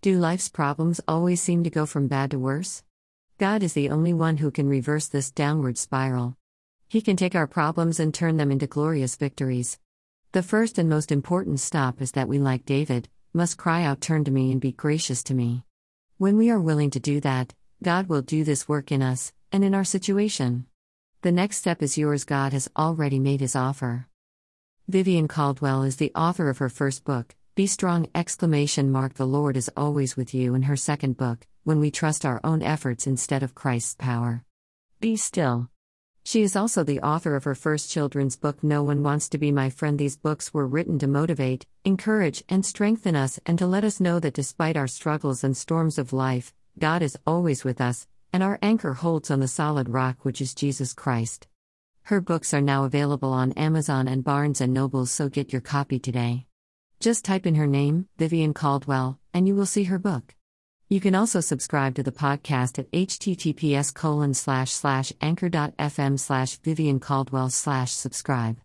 Do life's problems always seem to go from bad to worse? God is the only one who can reverse this downward spiral. He can take our problems and turn them into glorious victories. The first and most important stop is that we, like David, must cry out, Turn to me and be gracious to me. When we are willing to do that, God will do this work in us and in our situation. The next step is yours. God has already made his offer. Vivienne Caldwell is the author of her first book, Be Strong! Exclamation mark The Lord is always with you in her second book, When We Trust Our Own Efforts Instead of Christ's Power. Be still. She is also the author of her first children's book, No One Wants to Be My Friend. These books were written to motivate, encourage, and strengthen us, and to let us know that despite our struggles and storms of life, God is always with us, and our anchor holds on the solid rock which is Jesus Christ. Her books are now available on Amazon and Barnes and Noble, so get your copy today. Just type in her name, Vivienne Caldwell, and you will see her book. You can also subscribe to the podcast at https colon slash slash anchor.fm slash Vivienne Caldwell slash subscribe.